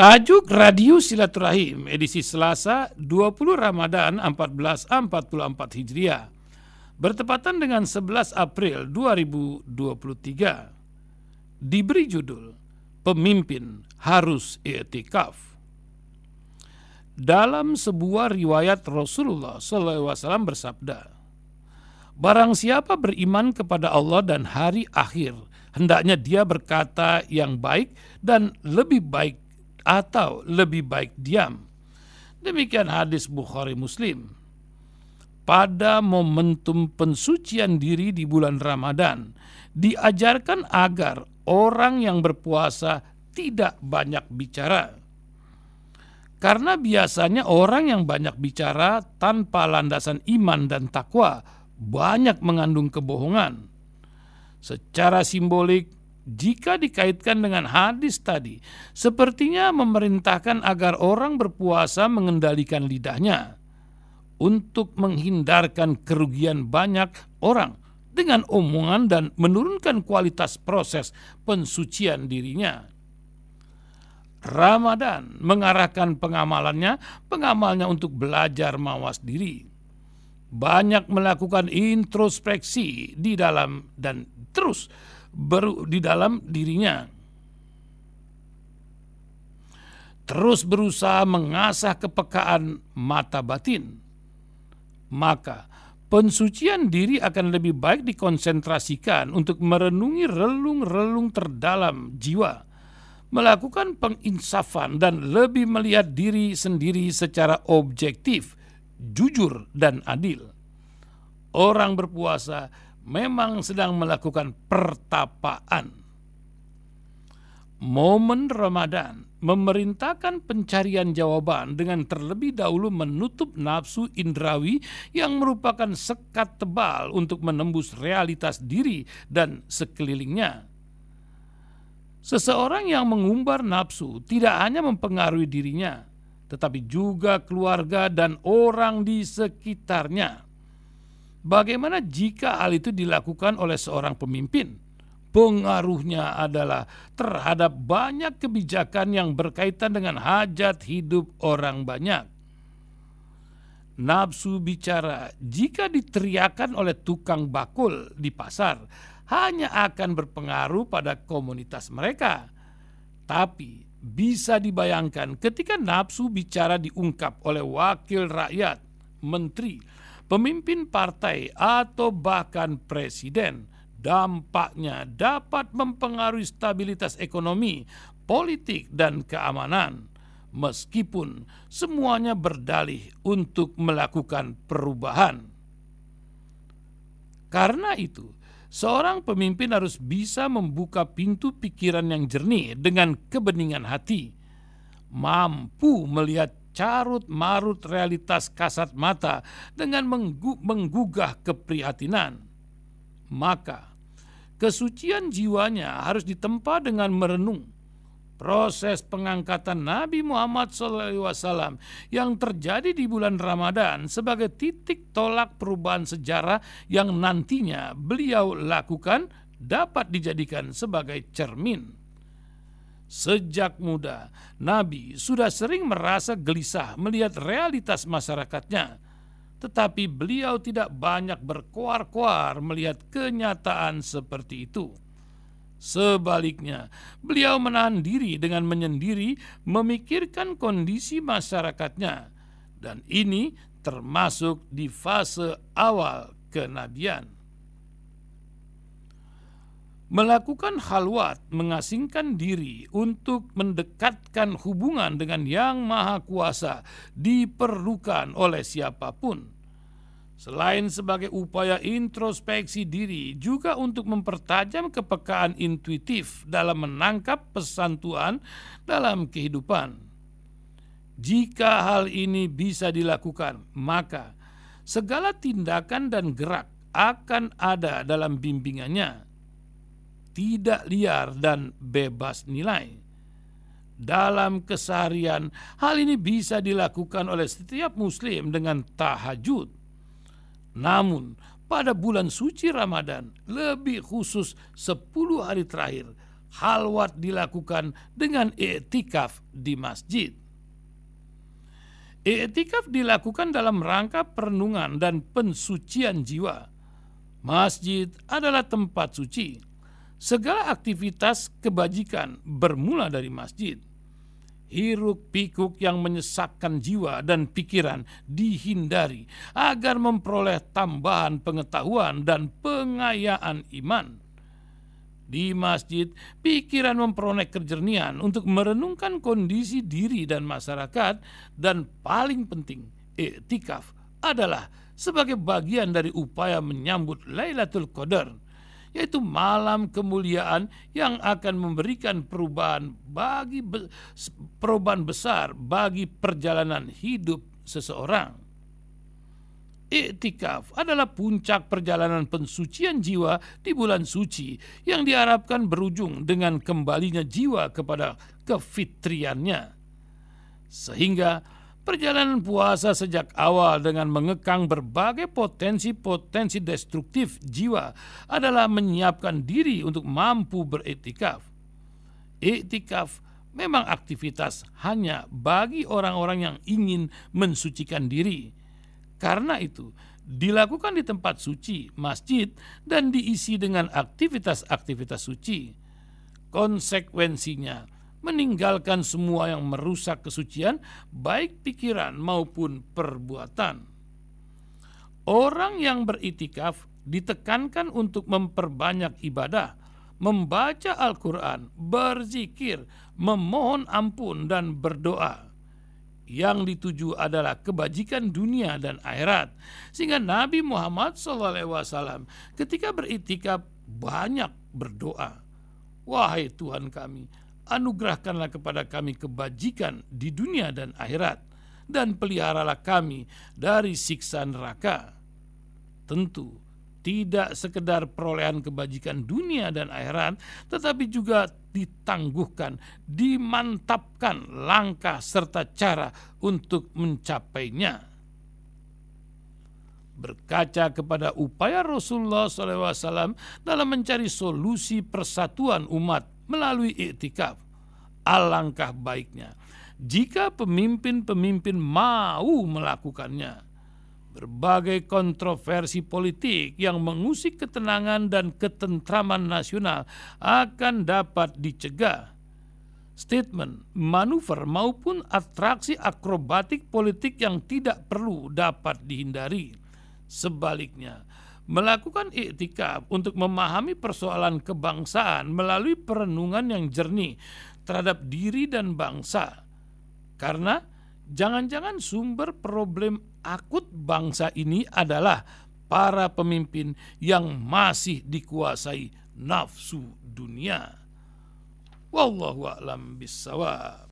Tajuk Radio Silaturahim edisi Selasa 20 Ramadan 1444 Hijriah bertepatan dengan 11 April 2023 diberi judul Pemimpin Harus I'tikaf. Dalam sebuah riwayat Rasulullah SAW bersabda, Barang siapa beriman kepada Allah dan hari akhir, hendaknya dia berkata yang baik dan lebih baik atau lebih baik diam. Demikian hadis Bukhari Muslim. Pada momentum pensucian diri di bulan Ramadan, diajarkan agar orang yang berpuasa tidak banyak bicara. Karena biasanya orang yang banyak bicara tanpa landasan iman dan takwa banyak mengandung kebohongan. Secara simbolik, jika dikaitkan dengan hadis tadi, sepertinya memerintahkan agar orang berpuasa mengendalikan lidahnya untuk menghindarkan kerugian banyak orang dengan omongan dan menurunkan kualitas proses pensucian dirinya. Ramadan mengarahkan pengamalannya, pengamalnya untuk belajar mawas diri. Banyak melakukan introspeksi di dalam dan terus ber, di dalam dirinya. Terus berusaha mengasah kepekaan mata batin. Maka pensucian diri akan lebih baik dikonsentrasikan untuk merenungi relung-relung terdalam jiwa, melakukan penginsafan dan lebih melihat diri sendiri secara objektif, jujur dan adil. Orang berpuasa memang sedang melakukan pertapaan. Momen Ramadan memerintahkan pencarian jawaban dengan terlebih dahulu menutup nafsu indrawi yang merupakan sekat tebal untuk menembus realitas diri dan sekelilingnya. Seseorang yang mengumbar nafsu tidak hanya mempengaruhi dirinya, tetapi juga keluarga dan orang di sekitarnya. Bagaimana jika hal itu dilakukan oleh seorang pemimpin? Pengaruhnya adalah terhadap banyak kebijakan yang berkaitan dengan hajat hidup orang banyak. Nafsu bicara jika diteriakan oleh tukang bakul di pasar hanya akan berpengaruh pada komunitas mereka. Tapi bisa dibayangkan ketika nafsu bicara diungkap oleh wakil rakyat, menteri, pemimpin partai, atau bahkan presiden, dampaknya dapat mempengaruhi stabilitas ekonomi, politik, dan keamanan. Meskipun semuanya berdalih untuk melakukan perubahan, karena itu, seorang pemimpin harus bisa membuka pintu pikiran yang jernih dengan kebeningan hati, mampu melihat carut marut realitas kasat mata dengan menggugah keprihatinan. Maka kesucian jiwanya harus ditempa dengan merenung proses pengangkatan Nabi Muhammad SAW yang terjadi di bulan Ramadan sebagai titik tolak perubahan sejarah yang nantinya beliau lakukan dapat dijadikan sebagai cermin Sejak muda, Nabi sudah sering merasa gelisah melihat realitas masyarakatnya, tetapi beliau tidak banyak berkoar-koar melihat kenyataan seperti itu. Sebaliknya, beliau menahan diri dengan menyendiri memikirkan kondisi masyarakatnya, dan ini termasuk di fase awal kenabian. Melakukan halwat, mengasingkan diri untuk mendekatkan hubungan dengan Yang Maha Kuasa diperlukan oleh siapa pun. Selain sebagai upaya introspeksi diri, juga untuk mempertajam kepekaan intuitif dalam menangkap pesan Tuhan dalam kehidupan. Jika hal ini bisa dilakukan, maka segala tindakan dan gerak akan ada dalam bimbingannya tidak liar dan bebas nilai. Dalam keseharian, hal ini bisa dilakukan oleh setiap Muslim dengan tahajud. Namun, pada bulan suci Ramadan, lebih khusus 10 hari terakhir, halwat dilakukan dengan etikaf di masjid. Etikaf dilakukan dalam rangka perenungan dan pensucian jiwa. Masjid adalah tempat suci. Segala aktivitas kebajikan bermula dari masjid hiruk pikuk yang menyesatkan jiwa dan pikiran dihindari agar memperoleh tambahan pengetahuan dan pengayaan iman. Di masjid, pikiran memperoleh kejernihan untuk merenungkan kondisi diri dan masyarakat dan paling penting, iktikaf adalah sebagai bagian dari upaya menyambut Lailatul Qadar yaitu malam kemuliaan yang akan memberikan perubahan bagi perubahan besar bagi perjalanan hidup seseorang. Iktikaf adalah puncak perjalanan pensucian jiwa di bulan suci yang diharapkan berujung dengan kembalinya jiwa kepada kefitriannya. Sehingga Perjalanan puasa sejak awal dengan mengekang berbagai potensi-potensi destruktif jiwa adalah menyiapkan diri untuk mampu beretikaf. Iktikaf memang aktivitas hanya bagi orang-orang yang ingin mensucikan diri. Karena itu, dilakukan di tempat suci, masjid, dan diisi dengan aktivitas-aktivitas suci. Konsekuensinya, meninggalkan semua yang merusak kesucian, baik pikiran maupun perbuatan. Orang yang beritikaf ditekankan untuk memperbanyak ibadah, membaca Al-Quran, berzikir, memohon ampun, dan berdoa. Yang dituju adalah kebajikan dunia dan akhirat, sehingga Nabi Muhammad SAW ketika beritikaf banyak berdoa. Wahai Tuhan kami, anugerahkanlah kepada kami kebajikan di dunia dan akhirat, dan peliharalah kami dari siksa neraka. Tentu, tidak sekedar perolehan kebajikan dunia dan akhirat, tetapi juga ditangguhkan, dimantapkan langkah serta cara untuk mencapainya. Berkaca kepada upaya Rasulullah SAW dalam mencari solusi persatuan umat melalui iktikaf. Alangkah baiknya jika pemimpin-pemimpin mau melakukannya. Berbagai kontroversi politik yang mengusik ketenangan dan ketentraman nasional akan dapat dicegah. Statement, manuver maupun atraksi akrobatik politik yang tidak perlu dapat dihindari. Sebaliknya, melakukan iktikaf untuk memahami persoalan kebangsaan melalui perenungan yang jernih terhadap diri dan bangsa. Karena jangan-jangan sumber problem akut bangsa ini adalah para pemimpin yang masih dikuasai nafsu dunia. Wallahu a'lam bissawab.